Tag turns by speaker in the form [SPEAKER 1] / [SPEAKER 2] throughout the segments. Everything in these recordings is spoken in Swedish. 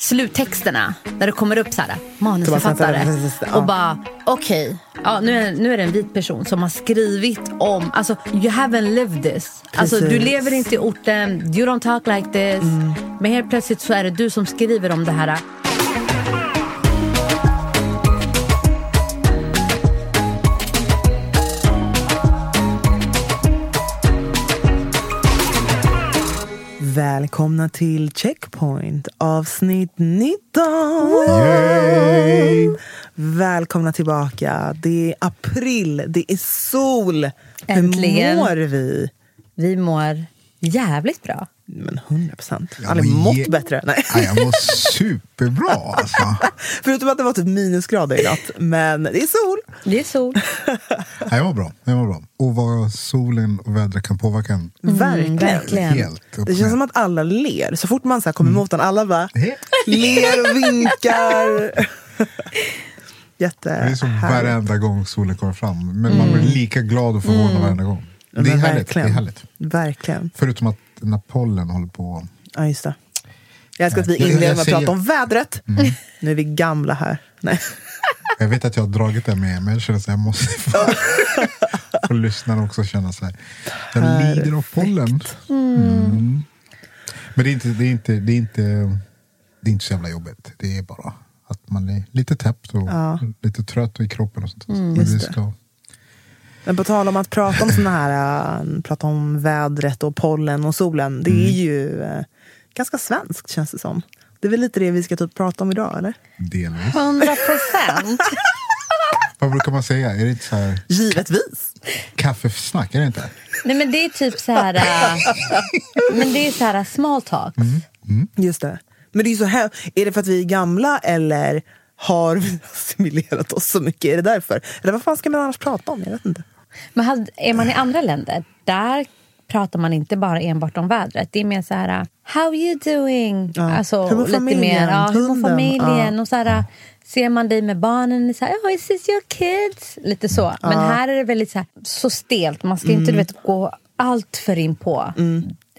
[SPEAKER 1] Sluttexterna, där det kommer upp så här, manusförfattare. Och bara, okej, ja, nu, är, nu är det en vit person som har skrivit om, alltså you haven't lived this. Alltså du lever inte i orten, you don't talk like this. Men helt plötsligt så är det du som skriver om det här.
[SPEAKER 2] Välkomna till Checkpoint avsnitt 19!
[SPEAKER 3] Yay!
[SPEAKER 2] Välkomna tillbaka. Det är april, det är sol.
[SPEAKER 1] Äntligen.
[SPEAKER 2] Hur mår vi?
[SPEAKER 1] Vi mår jävligt bra.
[SPEAKER 2] Men 100 procent.
[SPEAKER 3] Ja,
[SPEAKER 2] Aldrig
[SPEAKER 3] men
[SPEAKER 2] mått
[SPEAKER 3] ge-
[SPEAKER 2] bättre. Nej.
[SPEAKER 3] Ja, jag mår superbra alltså.
[SPEAKER 2] Förutom att det var typ minusgrader i natt. Men det är sol.
[SPEAKER 1] Det är sol.
[SPEAKER 3] Ja, jag mår bra. Jag mår bra. Och vad solen och vädret kan påverka en.
[SPEAKER 2] verkligen.
[SPEAKER 1] verkligen.
[SPEAKER 3] Helt
[SPEAKER 2] Det känns som att alla ler. Så fort man så här kommer emot den, alla bara
[SPEAKER 3] Det
[SPEAKER 2] ler och vinkar. Jätte
[SPEAKER 3] är som varenda gång solen kommer fram. Men man blir lika glad och förvånad varenda gång. Det är, härligt, det är
[SPEAKER 2] verkligen.
[SPEAKER 3] härligt.
[SPEAKER 2] Verkligen.
[SPEAKER 3] Förutom att när pollen håller på...
[SPEAKER 2] Ja, just det. Jag älskar att vi inleder med att
[SPEAKER 3] säger-
[SPEAKER 2] prata om vädret. Nu är vi gamla här. Nej.
[SPEAKER 3] Jag vet att jag har dragit det med men jag känner att jag måste få, få lyssnarna också känna här. Jag lider av pollen. Mm. Men det är, inte, det, är inte, det, är inte, det är inte så jävla jobbigt. Det är bara att man är lite täppt och lite trött i kroppen. och sånt. men
[SPEAKER 2] just
[SPEAKER 3] det
[SPEAKER 2] det.
[SPEAKER 3] ska,
[SPEAKER 2] Men på tal om att prata om såna här, äh, prata om vädret och pollen och solen. Det är ju äh, ganska svenskt känns det som. Det är väl lite det vi ska typ prata om idag, eller?
[SPEAKER 3] delvis.
[SPEAKER 1] 100 procent.
[SPEAKER 3] Vad brukar man säga? Är det inte så här
[SPEAKER 2] Givetvis.
[SPEAKER 3] kaffesnack? Är det inte?
[SPEAKER 1] Nej men det är typ så här. äh, men det är så här small talks.
[SPEAKER 2] Just det. Men det är ju så här, är det för att vi är gamla eller har vi assimilerat oss så mycket? Är det därför? Eller vad fan ska man annars prata om? Jag vet inte.
[SPEAKER 1] Men hade, är man i andra länder, där pratar man inte bara enbart om vädret. Det är mer så här, how you doing?
[SPEAKER 2] Ja.
[SPEAKER 1] Alltså,
[SPEAKER 2] Hur mår
[SPEAKER 1] lite
[SPEAKER 2] familjen?
[SPEAKER 1] mer, ja, hur mår familjen?
[SPEAKER 2] Ja.
[SPEAKER 1] Och så här, Ser man dig med barnen, så här, oh, is this your kids? Lite så. Men här är det väldigt så, här, så stelt. Man ska inte du vet, gå allt för in på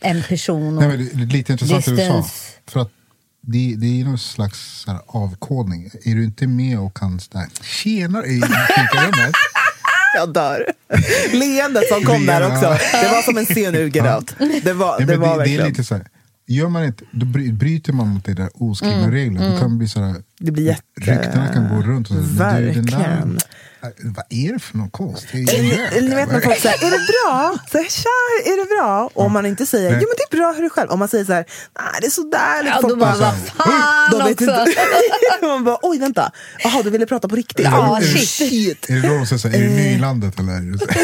[SPEAKER 1] en person. Och,
[SPEAKER 3] Nej, men det är lite intressant det du sa.
[SPEAKER 1] Distance.
[SPEAKER 3] För att det, det är någon slags så här, avkodning. Är du inte med och kan sådär, tjena i fikarummet.
[SPEAKER 2] Jag dör. Leendet som kom där också. Det var som en scen ur Get Out. Det var,
[SPEAKER 3] Nej,
[SPEAKER 2] det var
[SPEAKER 3] det, det är
[SPEAKER 2] verkligen.
[SPEAKER 3] lite så här, gör man inte, då bry- bryter man mot det där oskrivna regler. Då kan det bli så här,
[SPEAKER 2] Det blir jätte...
[SPEAKER 3] ryktena kan gå runt. Och så, men du, den där,
[SPEAKER 2] Verkligen.
[SPEAKER 3] vad är det för någon konst? Det är
[SPEAKER 2] eller ni vet när folk säger, är det bra? Så här, Tja, är det bra? Och om man inte säger, jo men det är bra, hur är det själv? Om man säger så här, nej det är sådär.
[SPEAKER 1] Ja,
[SPEAKER 2] folk
[SPEAKER 1] då bara, vad fan
[SPEAKER 2] de vet
[SPEAKER 1] också.
[SPEAKER 2] inte. man bara, oj vänta, jaha du ville prata på riktigt?
[SPEAKER 1] Ja, shit.
[SPEAKER 3] Är det då de säger så här, är du ny i
[SPEAKER 2] Eh.
[SPEAKER 3] landet eller?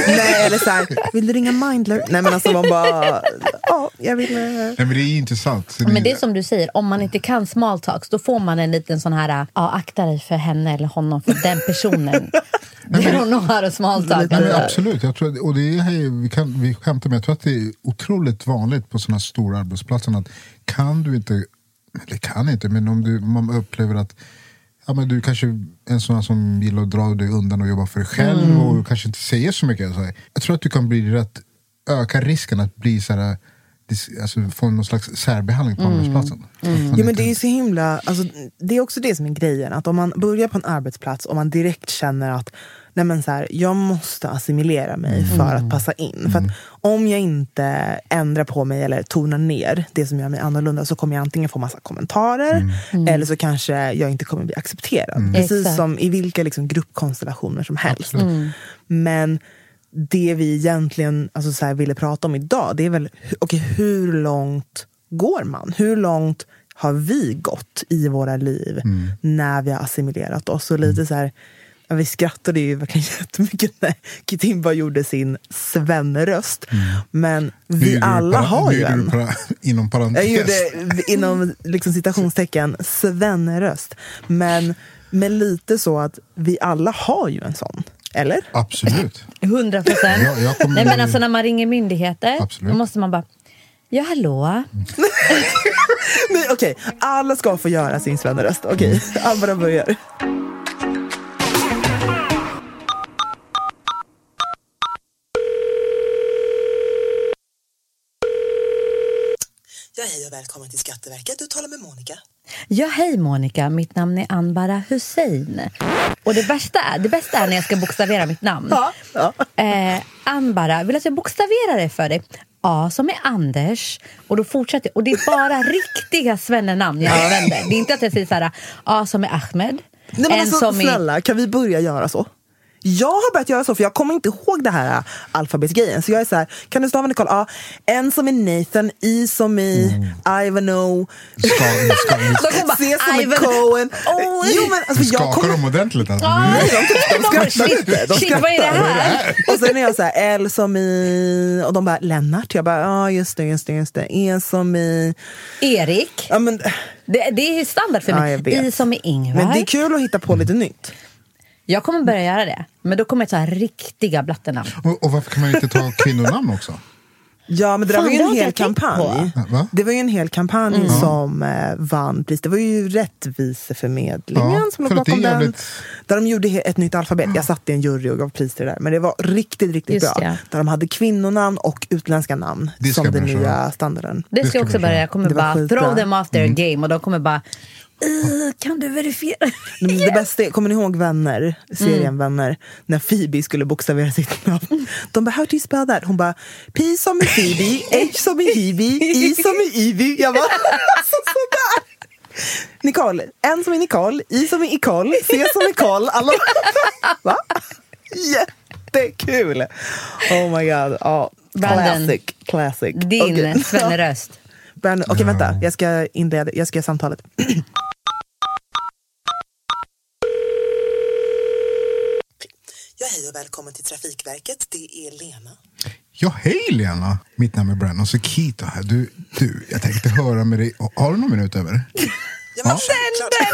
[SPEAKER 2] Nej, eller så här, vill du ringa Mindler? Nej men alltså man bara, ja jag vill... eh,
[SPEAKER 3] Nej men det är intressant.
[SPEAKER 1] Men det är som du säger, om man inte kan small talks då får man en liten sån här, ja akta dig för henne eller honom, för den personen. Det är nog några small talk.
[SPEAKER 3] Nej, men absolut, jag tror, att- och det är, här- vi, kan, vi skämtar med, jag tror att det är otroligt vanligt på sådana stora arbetsplatser att kan du inte det kan inte, men om du, man upplever att ja, men du kanske är en sån som gillar att dra dig undan och jobba för dig själv
[SPEAKER 2] Mm.
[SPEAKER 3] och kanske inte säger så mycket. Så här. Jag tror att du kan bli rätt, öka risken att bli så här, alltså, få någon slags särbehandling på
[SPEAKER 2] Mm.
[SPEAKER 3] arbetsplatsen. Man
[SPEAKER 2] Jo, men det är så himla, alltså, det är också det som är grejen. Att om man börjar på en arbetsplats och man direkt känner att nej men så här, jag måste assimilera mig för att passa in. För att om jag inte ändrar på mig eller tonar ner det som gör mig annorlunda så kommer jag antingen få massa kommentarer eller så kanske jag inte kommer bli accepterad. Precis
[SPEAKER 1] Exakt.
[SPEAKER 2] som i vilka liksom, gruppkonstellationer som helst. Men det vi egentligen alltså så ville prata om idag, det är väl okej, hur långt går man? Hur långt har vi gått i våra liv när vi har assimilerat oss? Och lite så här, vi skrattade ju verkligen jättemycket när Kitimba gjorde sin svenneröst. Men
[SPEAKER 3] Nu
[SPEAKER 2] vi alla
[SPEAKER 3] para-
[SPEAKER 2] har ju en.
[SPEAKER 3] para- Inom parentes.
[SPEAKER 2] Jag gjorde inom liksom citationstecken svenneröst. Men med lite så att vi alla har ju en sån. Eller?
[SPEAKER 3] Absolut.
[SPEAKER 1] 100 procent. Nej, men alltså när man ringer myndigheter,
[SPEAKER 3] Absolut.
[SPEAKER 1] då måste man bara Ja, hallå?
[SPEAKER 2] Nej, Okej, alla ska få göra sin svenneröst. Okej, Alvaro börjar. Ja, hej och välkommen till Skatteverket. Du talar med Monica.
[SPEAKER 1] Ja, hej Monica. Mitt namn är Anbara Hussein. Och det, värsta är, det bästa är när jag ska bokstavera mitt namn.
[SPEAKER 2] Ja, ja.
[SPEAKER 1] Eh, Anbara, vill att jag bokstaverar det för dig? A som är Anders. Och då fortsätter Och det är bara riktiga svennenamn jag använder. Det är inte att jag säger så här, A som är Ahmed.
[SPEAKER 2] Nej, men
[SPEAKER 1] en
[SPEAKER 2] alltså,
[SPEAKER 1] som är...
[SPEAKER 2] snälla, kan vi börja göra så? Jag har börjat göra så, för jag kommer inte ihåg det här äh, alfabetsgrejen. Så jag är så här, kan du stava Nicole? Ja, N som är Nathan, I som i
[SPEAKER 3] Mm.
[SPEAKER 2] Ivano,
[SPEAKER 3] Ska, ska,
[SPEAKER 1] De bara,
[SPEAKER 2] C som i
[SPEAKER 1] Ivan-
[SPEAKER 2] Cohen.
[SPEAKER 1] Oj.
[SPEAKER 2] Jo, men alltså, jag
[SPEAKER 3] skakar
[SPEAKER 2] kommer...
[SPEAKER 3] dem ordentligt? Alltså.
[SPEAKER 2] Nej, de, de
[SPEAKER 1] de
[SPEAKER 2] skrattar. De
[SPEAKER 1] shit, vad är det
[SPEAKER 2] skrattar.
[SPEAKER 1] här?
[SPEAKER 2] Och sen är jag så här, L som i... Och de bara, Lennart. Jag bara, ja just det, just det, just det. E som i...
[SPEAKER 1] Erik.
[SPEAKER 2] Ja, men,
[SPEAKER 1] Det, det är standard för
[SPEAKER 2] Ja,
[SPEAKER 1] mig.
[SPEAKER 2] jag vet.
[SPEAKER 1] I som är Ingvar.
[SPEAKER 2] men det är kul att hitta på lite nytt.
[SPEAKER 1] Jag kommer börja göra det. Men då kommer jag ta riktiga blattenamn.
[SPEAKER 3] Och, och varför kan man inte ta kvinnonamn också?
[SPEAKER 2] Ja, men det
[SPEAKER 1] Fan,
[SPEAKER 2] var ju
[SPEAKER 1] det
[SPEAKER 2] en hel kampanj. Det var ju en hel kampanj som eh, vann pris. Det var ju Rättviseförmedlingen
[SPEAKER 3] Ja,
[SPEAKER 2] som låg
[SPEAKER 3] det
[SPEAKER 2] bakom den.
[SPEAKER 3] jävligt-
[SPEAKER 2] Där de gjorde ett nytt alfabet. Jag satt i en jury och gav pris till det där. Men det var riktigt, riktigt
[SPEAKER 1] Just
[SPEAKER 2] bra.
[SPEAKER 1] det.
[SPEAKER 2] Där de hade kvinnonamn och utländska namn
[SPEAKER 3] Det ska
[SPEAKER 2] som den
[SPEAKER 3] så.
[SPEAKER 2] nya standarden.
[SPEAKER 1] Det
[SPEAKER 3] Det
[SPEAKER 1] ska
[SPEAKER 3] ska
[SPEAKER 1] jag också börja. Jag kommer
[SPEAKER 2] Det
[SPEAKER 1] bara
[SPEAKER 2] skitbra.
[SPEAKER 1] throw them off their game och de kommer bara "Eh, kan du verifiera?
[SPEAKER 2] Men det bästa är, kommer ni ihåg Vänner? Serien
[SPEAKER 1] Mm.
[SPEAKER 2] Vänner? När Phoebe skulle bokstavera sitt namn. De bara, how do you spell that? Hon bara, P som i Phoebe, H som i Hebe, I som i Ivy. Jag bara, alltså sådär. Nicole, N som i Nicole, I som i Nicole, C som i Nicole. Alla... Va? Jättekul! Oh my god.
[SPEAKER 1] Brandon,
[SPEAKER 2] classic. classic.
[SPEAKER 1] Din
[SPEAKER 2] Okej.
[SPEAKER 1] svenneröst.
[SPEAKER 2] Okej, vänta. Jag ska inleda jag ska göra samtalet. Ja, hej och välkommen till Trafikverket. Det är Lena.
[SPEAKER 3] Ja, hej Lena! Mitt namn är Brandon Sekito här. Du, du, jag tänkte höra med dig. Har du någon minut över?
[SPEAKER 2] Ja, men,
[SPEAKER 1] Den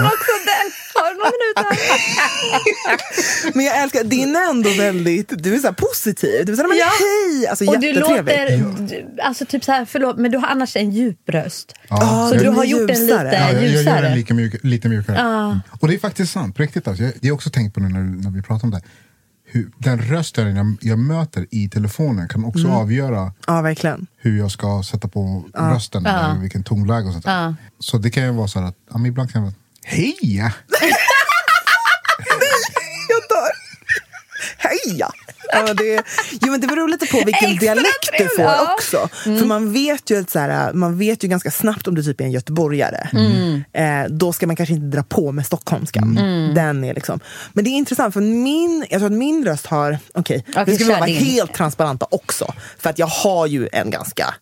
[SPEAKER 1] också, den! Har du någon minut här?
[SPEAKER 2] men jag älskar, din är ändå väldigt, du är så här positiv. Du är så här, men
[SPEAKER 1] Ja.
[SPEAKER 2] hej! Alltså
[SPEAKER 1] Och du låter, du- alltså typ så här, förlåt, men du har annars en djup röst.
[SPEAKER 2] Ja,
[SPEAKER 1] Så
[SPEAKER 2] den
[SPEAKER 1] du har gjort den
[SPEAKER 2] ljusare.
[SPEAKER 1] lite
[SPEAKER 3] Ja, jag, jag gör
[SPEAKER 1] ljusare.
[SPEAKER 3] den lika mjuk, lite mjukare. Mm. Och det är faktiskt sant, på riktigt. Alltså. Jag, har också tänkt på det när, när vi pratar om det. Hur, den rösten jag, jag möter i telefonen kan också avgöra
[SPEAKER 2] Ja, verkligen.
[SPEAKER 3] hur jag ska sätta på rösten, eller vilken tonläge och sånt där.
[SPEAKER 1] Ja.
[SPEAKER 3] Så det kan ju vara så här att, ja, ibland kan jag vara, hej!
[SPEAKER 2] Jag dör. Heja! Ja, det, jo, men det beror lite på vilken
[SPEAKER 1] Extra
[SPEAKER 2] dialekt du får
[SPEAKER 1] ja.
[SPEAKER 2] också. För man vet, ju att så här, man vet ju ganska snabbt om du typ är en göteborgare. Eh, då ska man kanske inte dra på med stockholmskan. Den är liksom. Men det är intressant, för min, jag tror att min röst har... Okej,
[SPEAKER 1] Okej,
[SPEAKER 2] nu ska vi vara helt transparenta också. För att jag har ju en ganska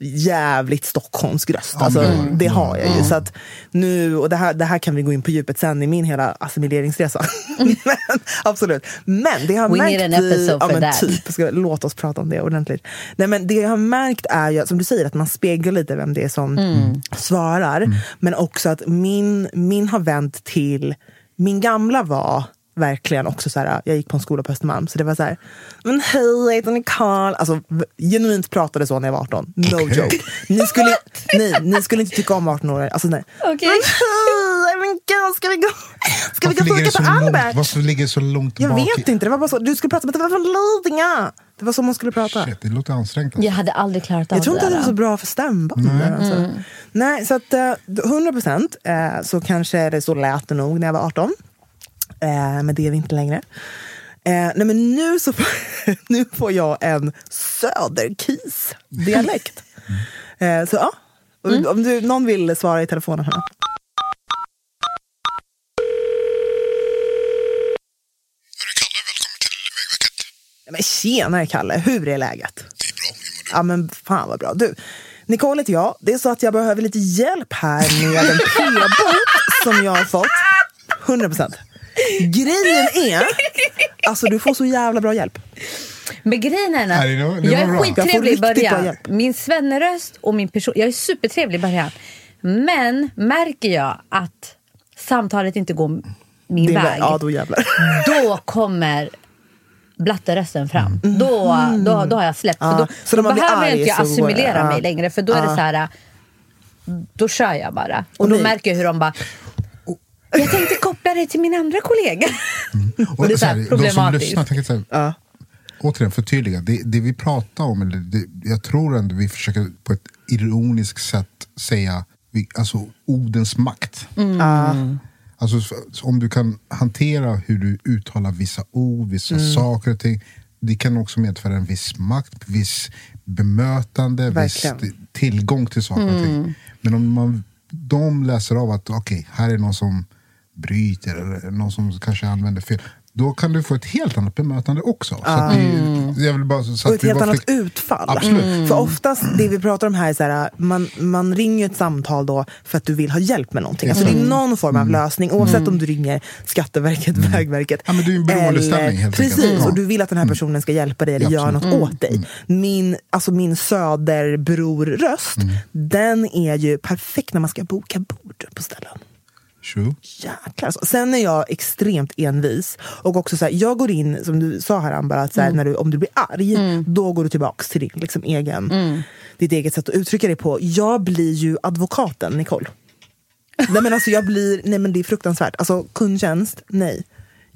[SPEAKER 2] jävligt stockholmsk röst. Alltså,
[SPEAKER 3] Mm.
[SPEAKER 2] Det har jag ju. Så att nu, och det här, det här kan vi gå in på djupet sen i min hela assimileringsresa. men, absolut. Men det jag har
[SPEAKER 1] We
[SPEAKER 2] märkt
[SPEAKER 1] need an episode
[SPEAKER 2] ja,
[SPEAKER 1] for that.
[SPEAKER 2] typ, ska, låt oss prata om det ordentligt. Nej, men det jag har märkt är ju, som du säger, att man speglar lite vem det är som
[SPEAKER 1] Mm.
[SPEAKER 2] svarar. Men också att min, min har vänt till, min gamla var verkligen också så här, jag gick på en skola på Östermalm, så det var så här, men hej, jag heter Nicole. Alltså genuint pratade så när jag var 18. No
[SPEAKER 3] Okay.
[SPEAKER 2] joke. Ni skulle, nej, ni skulle inte tycka om 18-åringar. Alltså, nej.
[SPEAKER 1] Okej.
[SPEAKER 2] Men hej, men gud, ska vi gå, ska vi gå
[SPEAKER 3] Varför
[SPEAKER 2] och
[SPEAKER 3] det
[SPEAKER 2] fika på Albert?
[SPEAKER 3] varför ligger det så långt
[SPEAKER 2] Jag
[SPEAKER 3] bak?
[SPEAKER 2] vet inte, det var bara så. Du skulle prata med det var från Lidingö. Det var så man skulle prata.
[SPEAKER 3] Shit, det låter ansträngt. Alltså.
[SPEAKER 1] Jag hade aldrig klarat av
[SPEAKER 2] Jag tror inte
[SPEAKER 1] det
[SPEAKER 2] att det
[SPEAKER 1] där.
[SPEAKER 2] så bra för stämbanden. Alltså. Nej, så att eh, 100 procent eh, så kanske det så lät det nog när jag var 18. Eh, men det är det inte längre. Eh, nej men nu, så får, nu får jag en söderkis-dialekt. Eh, så ja, Och om du, någon vill svara i telefonen. Här. Men tjenare Kalle, hur är läget? Ja men fan vad bra. Du, Nicole heter jag. Det är så att jag behöver lite hjälp här med en p-bot som jag har fått. 100 procent. Grejen är, alltså du får så jävla bra hjälp.
[SPEAKER 1] Men grejen är att jag är.
[SPEAKER 2] Jag
[SPEAKER 1] skittrevlig i början. Min svenneröst och min person. Jag är supertrevlig i början. Men märker jag att samtalet inte går min
[SPEAKER 2] Din
[SPEAKER 1] väg.
[SPEAKER 2] Ja, då jävlar.
[SPEAKER 1] då kommer blatterösten fram. Då, då, då har jag släppt.
[SPEAKER 2] Mm.
[SPEAKER 1] För då,
[SPEAKER 2] så
[SPEAKER 1] då
[SPEAKER 2] blir
[SPEAKER 1] behöver
[SPEAKER 2] arg
[SPEAKER 1] jag inte
[SPEAKER 2] det,
[SPEAKER 1] assimilera mig längre. För då är det så här... Då kör jag bara. Och
[SPEAKER 2] Och
[SPEAKER 1] då märker jag hur de bara... Jag tänkte koppla det till min andra kollega. Och det är så här
[SPEAKER 3] de som
[SPEAKER 1] problematiskt.
[SPEAKER 3] lyssnar, tänker så här,
[SPEAKER 2] Ja.
[SPEAKER 3] återigen förtydliga. Det, det vi pratar om, eller det, jag tror ändå vi försöker på ett ironiskt sätt säga vi, alltså, ordens makt. Alltså, så- så om du kan hantera hur du uttalar vissa ord, vissa
[SPEAKER 2] Mm.
[SPEAKER 3] saker och ting. Det kan också medföra en viss makt, viss bemötande, viss
[SPEAKER 2] Verkligen.
[SPEAKER 3] t- tillgång till saker och ting. Men om man, de läser av att okej, här är någon som bryter eller någon som kanske använder fel. Då kan du få ett helt annat bemötande också. Så att det, jag vill bara, så
[SPEAKER 2] Och ett
[SPEAKER 3] vi
[SPEAKER 2] helt annat utfall.
[SPEAKER 3] Absolut.
[SPEAKER 2] För oftast, det vi pratar om här är så här, man, man ringer ett samtal då för att du vill ha hjälp med någonting. Alltså det är någon form av lösning, oavsett om du ringer Skatteverket, Vägverket.
[SPEAKER 3] Ja, men du är en beroendeställning, helt
[SPEAKER 2] Precis,
[SPEAKER 3] enkelt. Mm.
[SPEAKER 2] och du vill att den här personen ska hjälpa dig eller
[SPEAKER 3] Ja,
[SPEAKER 2] göra något åt dig. Min, alltså min söderbror-röst,
[SPEAKER 3] Mm.
[SPEAKER 2] den är ju perfekt när man ska boka bord på ställen.
[SPEAKER 3] True.
[SPEAKER 2] Jäklar. Sen är jag extremt envis. Och också så här, jag går in, som du sa här Amber, att så
[SPEAKER 1] Mm.
[SPEAKER 2] här, när du, om du blir arg, då går du tillbaks till din liksom, egen,
[SPEAKER 1] Mm.
[SPEAKER 2] ditt eget sätt att uttrycka dig på. Jag blir ju advokaten Nicole. nej men alltså jag blir, nej men det är fruktansvärt. Alltså kundtjänst, nej.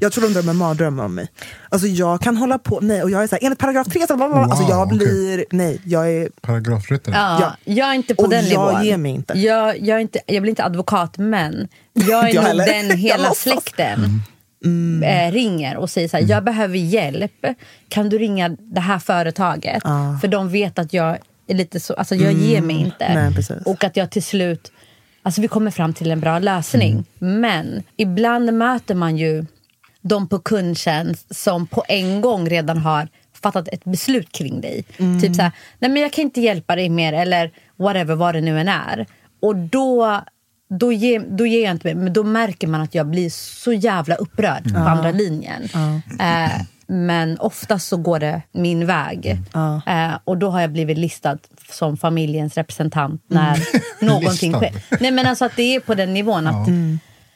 [SPEAKER 2] Jag tror de drömmer mardrömmar om mig. Alltså jag kan hålla på, nej och jag är så här, enligt paragraf 3, så bla. alltså
[SPEAKER 3] Wow,
[SPEAKER 2] jag blir, nej jag är
[SPEAKER 3] Paragrafryttare.
[SPEAKER 1] Ja,
[SPEAKER 2] Ja.
[SPEAKER 1] Jag är inte på
[SPEAKER 2] Och
[SPEAKER 1] den
[SPEAKER 2] jag
[SPEAKER 1] nivån.
[SPEAKER 2] ger mig inte.
[SPEAKER 1] Jag, jag, är inte, jag blir inte advokat, men jag är
[SPEAKER 2] jag
[SPEAKER 1] nog
[SPEAKER 2] heller.
[SPEAKER 1] den hela släkten eh, ringer och säger så här, jag behöver hjälp. Kan du ringa det här företaget?
[SPEAKER 2] Ja.
[SPEAKER 1] För de vet att jag är lite så, alltså jag ger mig inte.
[SPEAKER 2] Nej, precis.
[SPEAKER 1] och att jag till slut, alltså vi kommer fram till en bra lösning. Men ibland möter man ju de på kundtjänst som på en gång redan har fattat ett beslut kring dig. Typ så här, nej men jag kan inte hjälpa dig mer eller whatever, vad det nu än är. Och då, då, ger, då ger jag inte mig, men då märker man att jag blir så jävla upprörd på andra linjen. Eh, men oftast så går det min väg. Eh, och då har jag blivit listad som familjens representant när någonting
[SPEAKER 3] Listad.
[SPEAKER 1] sker. Nej men alltså att det är på den nivån att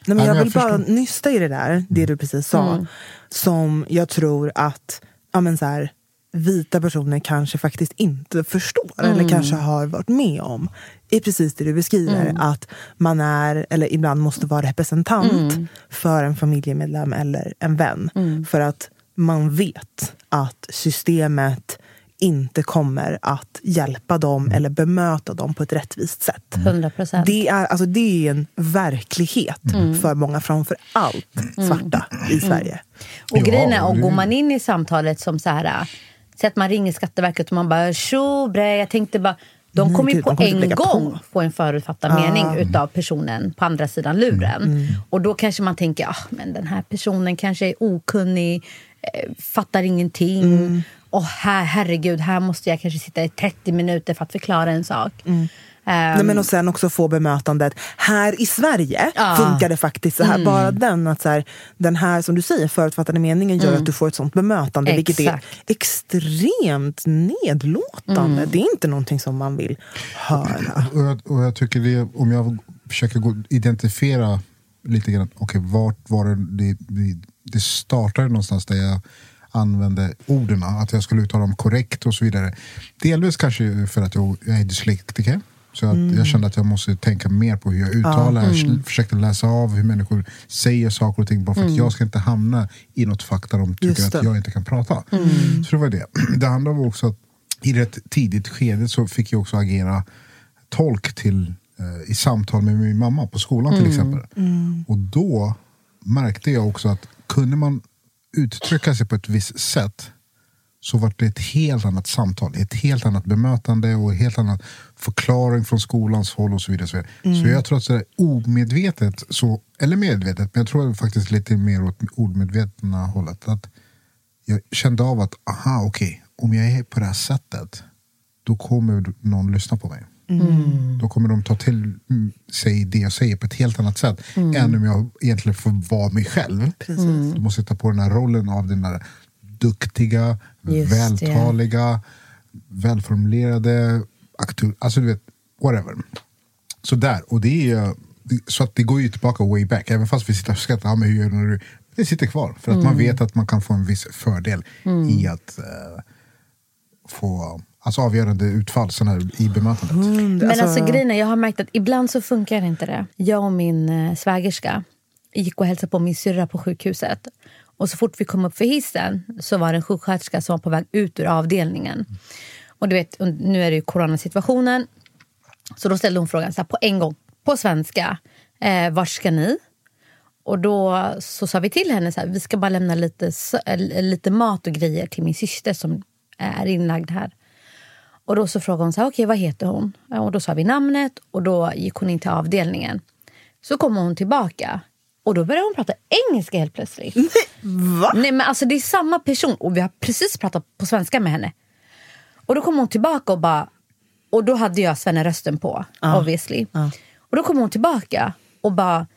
[SPEAKER 2] Nej, men
[SPEAKER 3] Ja,
[SPEAKER 2] jag
[SPEAKER 3] jag
[SPEAKER 2] vill bara
[SPEAKER 3] förstår.
[SPEAKER 2] nysta i det där, det du precis sa. Som jag tror att ja, men så här, vita personer kanske faktiskt inte förstår. Eller kanske har varit med om. är precis det du beskriver. Att man är, eller ibland måste vara representant för en familjemedlem eller en vän. För att man vet att systemet inte kommer att hjälpa dem eller bemöta dem på ett rättvist sätt.
[SPEAKER 1] 100 procent.
[SPEAKER 2] Det är, alltså, det är en verklighet för många, framför allt svarta i Sverige.
[SPEAKER 1] Och grejen är, och går man in i samtalet som så här, äh, säg att man ringer Skatteverket och man bara tjo bre, jag tänkte bara de
[SPEAKER 2] Nej,
[SPEAKER 1] kommer ju på
[SPEAKER 2] de
[SPEAKER 1] en gång
[SPEAKER 2] på.
[SPEAKER 1] få en förutfattad mening utav personen på andra sidan luren.
[SPEAKER 2] Mm,
[SPEAKER 1] Och då kanske man tänker, ah, men den här personen kanske är okunnig, eh, fattar ingenting.
[SPEAKER 2] Mm.
[SPEAKER 1] Och här, herregud, här måste jag kanske sitta i 30 minuter för att förklara en sak.
[SPEAKER 2] Mm.
[SPEAKER 1] Ehm,
[SPEAKER 2] Nej, men och sen också få bemötandet. Här i Sverige
[SPEAKER 1] Ja.
[SPEAKER 2] funkar det faktiskt så här. Bara den, att så här, den här som du säger, förutfattade meningen gör att du får ett sånt bemötande. Vilket är
[SPEAKER 1] Exakt.
[SPEAKER 2] extremt nedlåtande. Det är inte någonting som man vill höra.
[SPEAKER 3] Och jag, och jag tycker det, om jag försöker gå, identifiera lite grann, okej vart var det, det, det, det startade någonstans där jag använde orden, att jag skulle uttala dem korrekt och så vidare. Delvis kanske för att jag, jag är dyslektiker. Så att
[SPEAKER 2] Mm.
[SPEAKER 3] jag kände att jag måste tänka mer på hur jag uttalar. Jag
[SPEAKER 2] Mm.
[SPEAKER 3] sl- försökte läsa av hur människor säger saker och ting. Bara för att jag ska inte hamna i något fack där de tycker
[SPEAKER 2] Mm.
[SPEAKER 3] Att.
[SPEAKER 2] Mm.
[SPEAKER 3] jag inte kan prata. Så det var det. Det andra var också att i rätt tidigt skede så fick jag också agera tolk till, eh, i samtal med min mamma på skolan till exempel. Och då märkte jag också att kunde man uttrycka sig på ett visst sätt så var det ett helt annat samtal, ett helt annat bemötande och en helt annan förklaring från skolans håll och så vidare. Så, vidare. så jag tror att det är omedvetet, så, eller medvetet, men jag tror faktiskt lite mer åt omedvetna hållet. Att jag kände av att, aha okej, om jag är på det här sättet då kommer någon lyssna på mig. Då kommer de ta till mm, sig det jag säger på ett helt annat sätt än om jag egentligen får vara mig själv. Då måste jag ta på den här rollen av den där duktiga,
[SPEAKER 1] Just
[SPEAKER 3] vältaliga, välformulerade aktor. Alltså du vet, whatever. Så där, och det är så att det går ju tillbaka way back. Även fast vi sitter och skrattar, ja, men hur gör du du... Det sitter kvar. För att man vet att man kan få en viss fördel i att eh, få alltså, avgörande utfall såna här, i bemötandet.
[SPEAKER 1] Men alltså, grejen är, jag har märkt att ibland så funkar inte det. Jag och min eh, svägerska gick och hälsade på min syrra på sjukhuset. Och så fort vi kom upp för hissen så var det en sjuksköterska som var på väg ut ur avdelningen. Och du vet, nu är det ju coronasituationen. Så då ställde hon frågan så här, på en gång, på svenska. Eh, vart ska ni? Och då så sa vi till henne så här, vi ska bara lämna lite, eh, lite mat och grejer till min syster som är inlagd här. Och då så frågade hon så här, okej vad heter hon? Och då sa vi namnet och då gick hon in till avdelningen. Så kommer hon tillbaka och då började hon prata engelska helt plötsligt.
[SPEAKER 2] Va?
[SPEAKER 1] Nej men alltså det är samma person och vi har precis pratat på svenska med henne. Och då kom hon tillbaka och bara, och då hade jag Svenne rösten på obviously. Och då kom hon tillbaka och bara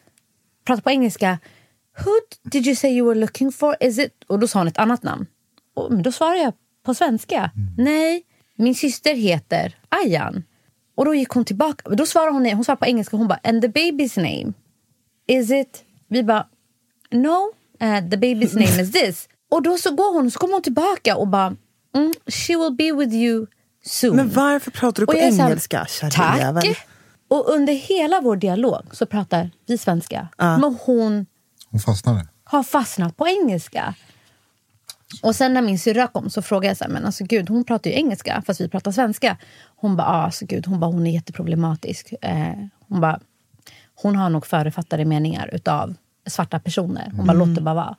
[SPEAKER 1] pratade på engelska. Who did you say you were looking for? Is it? Och då sa hon ett annat namn. Och, men då svarade jag på svenska. Nej, min syster heter Ayan. Och då gick hon tillbaka. Då svarade hon, hon svarade på engelska. Hon bara, and the baby's name? Is it? Vi bara, no, uh, the baby's name is this. Och då så går hon, så kommer hon tillbaka och bara, mm, she will be with you soon.
[SPEAKER 2] Men varför pratar du på engelska, kärringjävel?
[SPEAKER 1] Tack! Och under hela vår dialog så pratar vi svenska. Men hon
[SPEAKER 3] Hon fastnade.
[SPEAKER 1] har fastnat på engelska. Och sen när min syrra kom så frågade jag så här, men alltså gud, hon pratar ju engelska fast vi pratar svenska. Hon bara, ah, alltså gud, hon bara, hon är jätteproblematisk. Eh, hon bara, hon har nog förutfattade meningar utav svarta personer. Hon bara, låt det bara vara.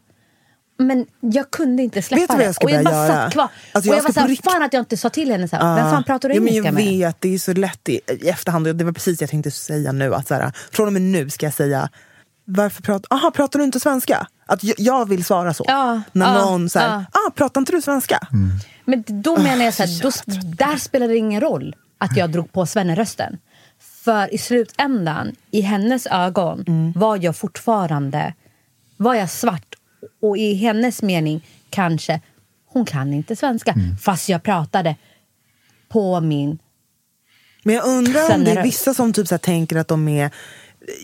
[SPEAKER 1] Men jag kunde inte släppa
[SPEAKER 2] Vet
[SPEAKER 1] det.
[SPEAKER 2] jag
[SPEAKER 1] och jag bara
[SPEAKER 2] göra?
[SPEAKER 1] satt kvar.
[SPEAKER 2] Alltså,
[SPEAKER 1] och
[SPEAKER 2] jag
[SPEAKER 1] jag var
[SPEAKER 2] ska
[SPEAKER 1] så
[SPEAKER 2] på
[SPEAKER 1] här,
[SPEAKER 2] rikt-
[SPEAKER 1] fan att jag inte sa till henne så här, vem fan pratar du
[SPEAKER 2] ja, men
[SPEAKER 1] engelska
[SPEAKER 2] jag
[SPEAKER 1] med?
[SPEAKER 2] vet, det är så lätt i, i efterhand. och Det var precis det jag tänkte säga nu. Att så här, från och med nu ska jag säga, varför pratar, aha, pratar du inte svenska? Att jag, vill svara så.
[SPEAKER 1] Ja,
[SPEAKER 2] När
[SPEAKER 1] ja,
[SPEAKER 2] någon säger,
[SPEAKER 1] ja.
[SPEAKER 2] ah, pratar inte du svenska?
[SPEAKER 1] Men då menar jag så
[SPEAKER 2] Ah,
[SPEAKER 1] här, då, där spelade det ingen roll att jag drog på Svenne-rösten. För i slutändan, i hennes ögon,
[SPEAKER 2] Mm.
[SPEAKER 1] var jag fortfarande var jag svart. Och i hennes mening, kanske, hon kan inte svenska.
[SPEAKER 2] Mm.
[SPEAKER 1] Fast jag pratade på min...
[SPEAKER 2] Men jag undrar om det
[SPEAKER 1] är
[SPEAKER 2] vissa som typ så här tänker att de är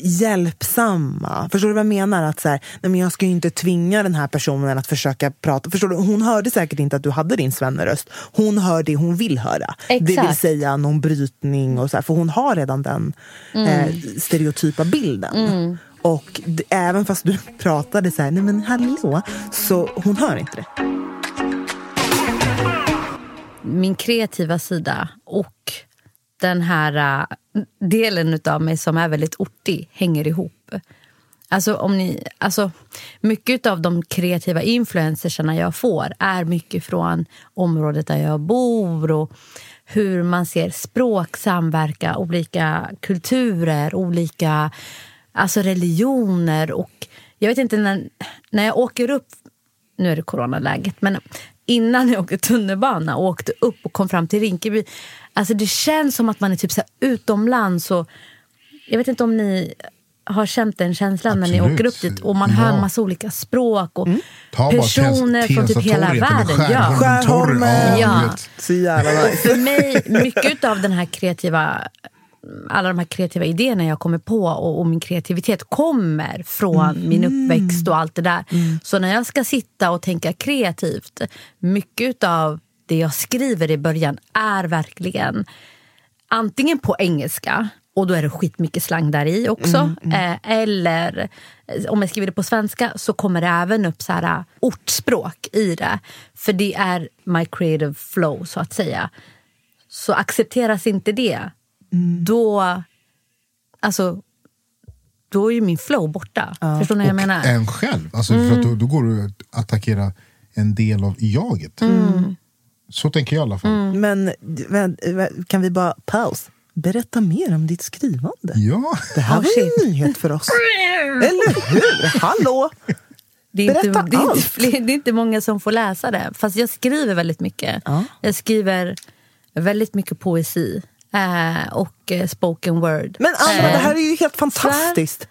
[SPEAKER 2] hjälpsamma. Förstår du vad jag menar? Att så här, nej men jag ska ju inte tvinga den här personen att försöka prata. Förstår du? Hon hörde säkert inte att du hade din svenneröst. Hon hör det hon vill höra. Det vill
[SPEAKER 1] Exakt.
[SPEAKER 2] säga någon brytning. Och så här, för hon har redan den eh, stereotypa bilden. Och d- även fast du pratade så här, nej men hallå, så hon hör inte det.
[SPEAKER 1] min kreativa sida och den här äh, delen av mig som är väldigt ortig hänger ihop. Alltså, om ni, alltså, mycket av de kreativa influencersarna jag får är mycket från området där jag bor och hur man ser språk samverka, olika kulturer, olika alltså religioner. Och jag vet inte, när, när jag åker upp nu är det coronaläget, men innan jag åkte tunnelbana och åkte upp och kom fram till Rinkeby. Alltså det känns som att man är typ så här utomlands. Och, jag vet inte om ni har känt den känslan när ni
[SPEAKER 3] Absolut.
[SPEAKER 1] åker upp dit och man hör
[SPEAKER 3] Ja.
[SPEAKER 1] en massa olika språk och
[SPEAKER 3] Ta bara
[SPEAKER 1] personer från typ hela världen. Ja.
[SPEAKER 3] Skärholmen. Ja,
[SPEAKER 1] Ja. För mig, mycket av den här kreativa alla de här kreativa idéerna jag kommer på och, och min kreativitet kommer från min uppväxt och allt det där. Så när jag ska sitta och tänka kreativt, mycket av det jag skriver i början är verkligen antingen på engelska och då är det skitmycket slang där i också. Eh, eller eh, om jag skriver det på svenska så kommer det även upp så här, eh, ortspråk i det. För det är my creative flow så att säga. Så accepteras inte det, då, alltså, då är ju min flow borta. Förstår ni vad jag
[SPEAKER 3] Och
[SPEAKER 1] menar?
[SPEAKER 3] en själv. Alltså, för att då, då går du att attackera en del av jaget.
[SPEAKER 1] Mm.
[SPEAKER 3] Så tänker jag i alla fall.
[SPEAKER 2] Men vä- vä- kan vi bara paus? Berätta mer om ditt skrivande.
[SPEAKER 3] Ja.
[SPEAKER 2] Det här
[SPEAKER 1] Oh,
[SPEAKER 2] var
[SPEAKER 1] shit.
[SPEAKER 2] en nyhet för oss. Eller hur? Hallå!
[SPEAKER 1] Det är, inte,
[SPEAKER 2] Berätta
[SPEAKER 1] det, är inte,
[SPEAKER 2] allt.
[SPEAKER 1] fler- det är inte många som får läsa det. Fast jag skriver väldigt mycket.
[SPEAKER 2] Ja.
[SPEAKER 1] Jag skriver väldigt mycket poesi eh, och eh, spoken word.
[SPEAKER 2] Men Anna,
[SPEAKER 1] Eh,
[SPEAKER 2] det här är ju helt fantastiskt.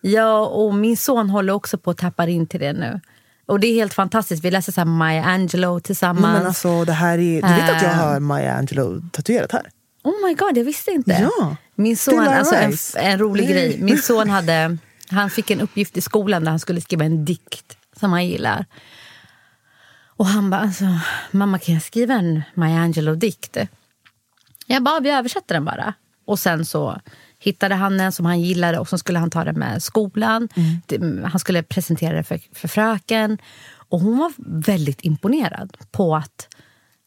[SPEAKER 1] Ja, och min son håller också på att tappa in till det nu. Och det är helt fantastiskt. Vi läser så Maya Angelou tillsammans.
[SPEAKER 2] Men alltså, det här är, du vet att jag
[SPEAKER 1] Eh.
[SPEAKER 2] har Maya Angelou tatuerat här?
[SPEAKER 1] Oh my god, jag visste inte.
[SPEAKER 2] Ja.
[SPEAKER 1] Min son, alltså en, en rolig
[SPEAKER 2] Nej.
[SPEAKER 1] grej. Min son hade, han fick en uppgift i skolan där han skulle skriva en dikt som han gillar. Och han bara, alltså, mamma kan jag skriva en Maya Angelou-dikt? Jag bara, vi översätter den bara. Och sen så hittade han en som han gillade och så skulle han ta den med skolan. Det- Han skulle presentera det för, för fröken. Och hon var väldigt imponerad på att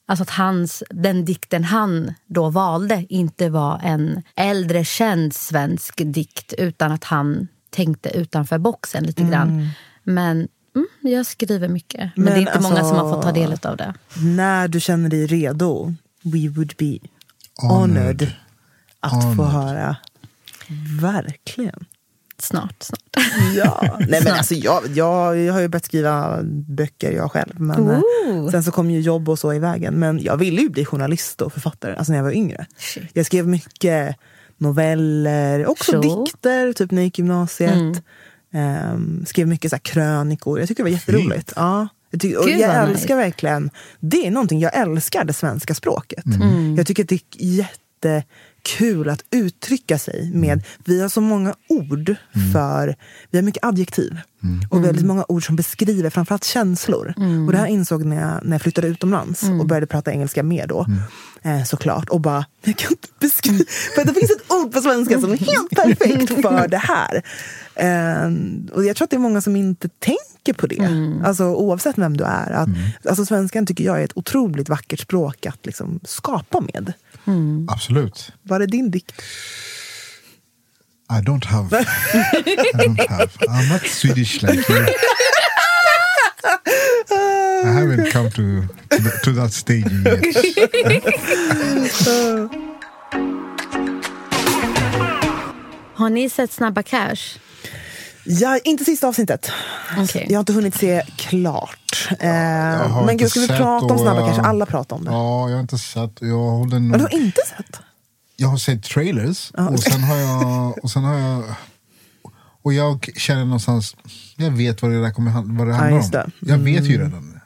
[SPEAKER 1] Alltså att hans, den dikten han då valde inte var en äldre känd svensk dikt utan att han tänkte utanför boxen lite grann. Men mm, jag skriver mycket. Men,
[SPEAKER 2] Men
[SPEAKER 1] det är inte många som har
[SPEAKER 2] alltså-
[SPEAKER 1] fått ta del av det.
[SPEAKER 2] När du känner dig redo, we would be honored,
[SPEAKER 3] Honored.
[SPEAKER 2] att få
[SPEAKER 3] Honored.
[SPEAKER 2] höra. Verkligen.
[SPEAKER 1] Snart, snart.
[SPEAKER 2] Ja. Nej, men alltså, jag, jag, jag har ju börjat skriva böcker jag själv. Men, eh,
[SPEAKER 1] Ooh.
[SPEAKER 2] sen så kom ju jobb och så i vägen. Men jag ville ju bli journalist och författare alltså när jag var yngre.
[SPEAKER 1] Shit.
[SPEAKER 2] Jag skrev mycket noveller, också
[SPEAKER 1] Så.
[SPEAKER 2] dikter, typ när jag gick i gymnasiet.
[SPEAKER 1] Mm.
[SPEAKER 2] Ehm, skrev mycket så här krönikor. Jag tycker det var jätteroligt. Ja. Jag, tycker, och jag älskar
[SPEAKER 1] nice.
[SPEAKER 2] verkligen, det är någonting, jag älskar det svenska språket.
[SPEAKER 1] Mm.
[SPEAKER 2] Jag tycker att det är jättekul att uttrycka sig med, vi har så många ord för, vi har mycket adjektiv. Och väldigt många ord som beskriver framförallt känslor. Och det här insåg när jag, när jag flyttade utomlands och började prata engelska mer då. Eh, såklart. Och bara, jag kan inte beskriva, för det finns ett ord på svenska som är helt perfekt för det här. Eh, och jag tror att det är många som inte tänker på det. Alltså oavsett vem du är. Att, alltså svenskan tycker jag är ett otroligt vackert språk att liksom skapa med.
[SPEAKER 3] Absolut.
[SPEAKER 2] Var är din dikt?
[SPEAKER 3] I don't have. I don't have. I'm not Swedish like you. I haven't come to to, the, to that stage yet.
[SPEAKER 1] Har ni sett Snabba Cash?
[SPEAKER 2] Ja, inte sista avsnittet.
[SPEAKER 1] Okej.
[SPEAKER 2] Jag har inte hunnit se klart. Eh, men gud, ska vi prata om Snabba
[SPEAKER 3] eh,
[SPEAKER 2] kanske? Alla pratar om det.
[SPEAKER 3] Ja, jag har inte sett. Jag, håller
[SPEAKER 2] Men du
[SPEAKER 3] nog,
[SPEAKER 2] har inte sett?
[SPEAKER 3] jag har sett trailers och sen har jag... Och sen har jag och jag känner någonstans, jag vet vad det där kommer vad det handlar
[SPEAKER 2] just
[SPEAKER 3] om.
[SPEAKER 2] det. Mm.
[SPEAKER 3] Jag vet ju redan.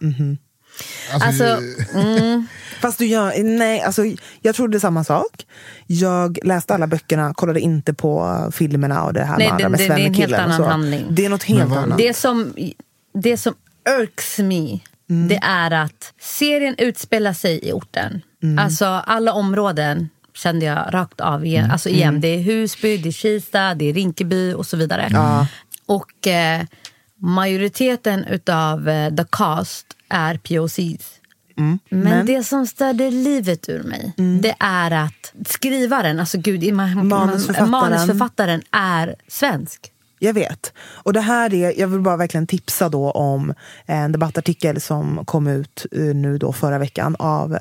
[SPEAKER 3] Alltså,
[SPEAKER 1] Alltså,
[SPEAKER 2] Fast du gör, nej, alltså, jag trodde samma sak. Jag läste alla böckerna, kollade inte på filmerna och det här
[SPEAKER 1] Nej,
[SPEAKER 2] med,
[SPEAKER 1] det-
[SPEAKER 2] med
[SPEAKER 1] det- det är en helt annan handling.
[SPEAKER 2] Det är något helt annat.
[SPEAKER 1] Det som, det som irks me, det är att serien utspelar sig i orten. Alltså alla områden kände jag rakt av igen. Alltså igen. Det är Husby, det är Kista, det är Rinkeby och så vidare. Och eh, majoriteten utav eh, the cast är POCs. Men,
[SPEAKER 2] Men-
[SPEAKER 1] det som störde livet ur mig, det är att skrivaren, alltså gud, man-
[SPEAKER 2] Manusförfattaren.
[SPEAKER 1] manusförfattaren är svensk.
[SPEAKER 2] Jag vet. Och det här är, jag vill bara verkligen tipsa då om en debattartikel som kom ut eh, nu då förra veckan av eh,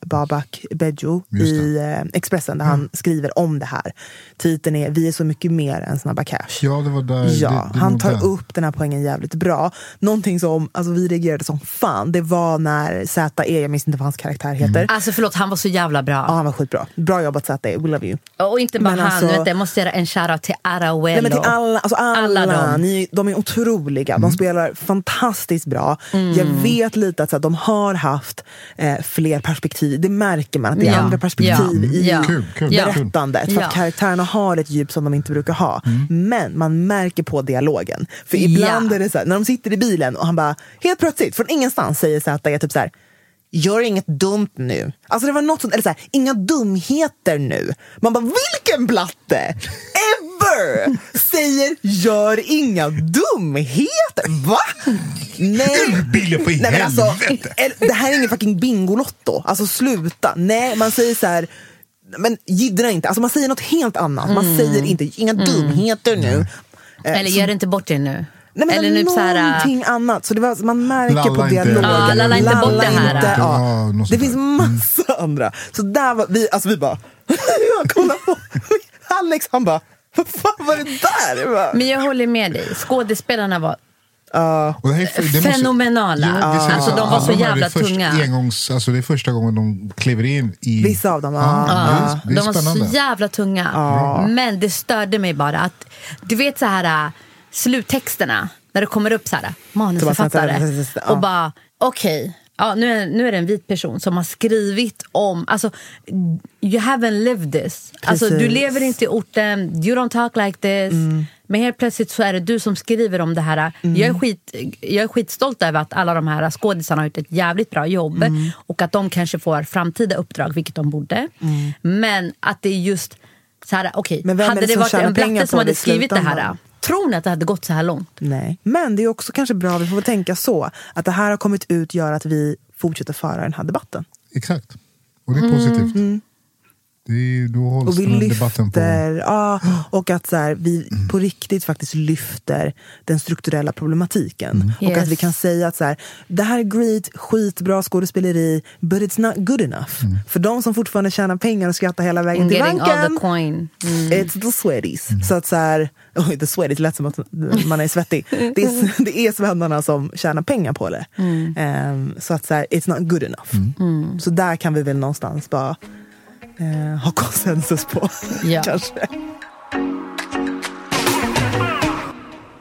[SPEAKER 2] Babak
[SPEAKER 3] det.
[SPEAKER 2] i eh, Expressen där han skriver om det här. Titeln är Vi är så mycket mer än Snabba Cash.
[SPEAKER 3] ja, det var där.
[SPEAKER 2] Ja,
[SPEAKER 3] det, det
[SPEAKER 2] han tar
[SPEAKER 3] den.
[SPEAKER 2] upp den här poängen jävligt bra. Någonting som alltså, vi reagerade som fan, det var när Z.E, jag minns inte vad hans karaktär heter.
[SPEAKER 1] Alltså förlåt, han var så jävla bra.
[SPEAKER 2] Ja, han var skitbra. Bra jobbat Z.E, we love you.
[SPEAKER 1] Och inte bara
[SPEAKER 2] Men
[SPEAKER 1] han,
[SPEAKER 2] alltså-
[SPEAKER 1] vet jag måste göra en shoutout till Arauelo.
[SPEAKER 2] Nej, men till alla, alltså Alltså alla,
[SPEAKER 1] Alla de.
[SPEAKER 2] Ni, de är otroliga.
[SPEAKER 3] Mm.
[SPEAKER 2] De spelar fantastiskt bra.
[SPEAKER 1] Mm.
[SPEAKER 2] Jag vet lite att så här, de har haft eh, fler perspektiv. Det märker man, att det är
[SPEAKER 1] Ja.
[SPEAKER 2] andra perspektiv
[SPEAKER 1] Ja.
[SPEAKER 2] i
[SPEAKER 1] Ja.
[SPEAKER 3] Kul, kul.
[SPEAKER 1] Ja.
[SPEAKER 3] kul.
[SPEAKER 2] berättandet. För
[SPEAKER 1] Ja.
[SPEAKER 2] att karaktärerna har ett djup som de inte brukar ha. Men man märker på dialogen. För ibland
[SPEAKER 1] Ja.
[SPEAKER 2] är det så här, när de sitter i bilen och han bara helt plötsligt från ingenstans säger Zäta är typ så här Gör inget dumt nu. Alltså det var något sånt, eller så här, inga dumheter nu. Man bara, vilken blatte! Ever! Säger, gör inga dumheter. Va? Nej.
[SPEAKER 3] Bilen för
[SPEAKER 2] Nej, men alltså, det här är ingen fucking Bingolotto. Alltså sluta. Nej, man säger så här. Men jiddra inte. Alltså, man säger något helt annat. Man säger inte inga dumheter nu. Eh,
[SPEAKER 1] Eller
[SPEAKER 2] så-
[SPEAKER 1] gör inte bort det nu.
[SPEAKER 2] Nej, men
[SPEAKER 1] Eller nu så här, äh,
[SPEAKER 2] någonting annat. Så det var, man märker
[SPEAKER 3] Lalla
[SPEAKER 2] på dialogen.
[SPEAKER 3] Ja,
[SPEAKER 1] lalla inte bort det här.
[SPEAKER 2] inte,
[SPEAKER 3] Ja,
[SPEAKER 2] Det finns massa andra. Så där var vi, alltså vi bara, kolla på. Alex han bara, vad fan var det där?
[SPEAKER 1] Men jag håller med dig. Skådespelarna var
[SPEAKER 3] det här måste-
[SPEAKER 1] fenomenala.
[SPEAKER 3] Jo, säger
[SPEAKER 1] Alltså,
[SPEAKER 3] så.
[SPEAKER 1] de var så
[SPEAKER 3] är
[SPEAKER 1] jävla
[SPEAKER 3] först
[SPEAKER 1] tunga.
[SPEAKER 3] Engångs, alltså det är första gången de kliver in i...
[SPEAKER 2] Vissa av dem, ja.
[SPEAKER 3] Ja, det är, det är
[SPEAKER 1] de var
[SPEAKER 3] spännande.
[SPEAKER 1] så jävla tunga. Men det störde mig bara att, du vet så här äh, sluttexterna, när det kommer upp så här manusförfattare och bara okej, ja, nu, är, nu är det en vit person som har skrivit om, alltså you haven't lived this. Alltså, du lever inte i orten, you don't talk like this. Men helt plötsligt så är det du som skriver om det här. Jag, är skit, jag är skitstolt över att alla de här skådisarna har gjort ett jävligt bra jobb. Och att de kanske får framtida uppdrag, vilket de borde. Men att det är just så här,
[SPEAKER 2] är
[SPEAKER 1] hade
[SPEAKER 2] det
[SPEAKER 1] varit en blatte som hade skrivit det här? Tror ni att det hade gått så här långt?
[SPEAKER 2] Nej. Men det är också kanske bra, vi får tänka så, att det här har kommit ut gör att vi fortsätter föra den här debatten.
[SPEAKER 3] Exakt. Och det är positivt.
[SPEAKER 1] Mm.
[SPEAKER 3] Det är, då hålls
[SPEAKER 2] Och vi
[SPEAKER 3] den här debatten på...
[SPEAKER 2] lyfter, ja, och att så här, vi på riktigt faktiskt lyfter den strukturella problematiken. Och
[SPEAKER 1] Yes.
[SPEAKER 2] att vi kan säga att så här, det här är great, skitbra skådespeleri, but it's not good enough. För de som fortfarande tjänar pengar och skrattar hela vägen till banken,
[SPEAKER 1] the coin.
[SPEAKER 2] It's the sweaties. Så att så här, oj, the sweaties lät som att man är svettig. Det är, det är svennarna som tjänar pengar på det. Ehm, så att så här, it's not good enough. Så där kan vi väl någonstans bara eh, ha konsensus på.
[SPEAKER 1] Ja.
[SPEAKER 2] Kanske.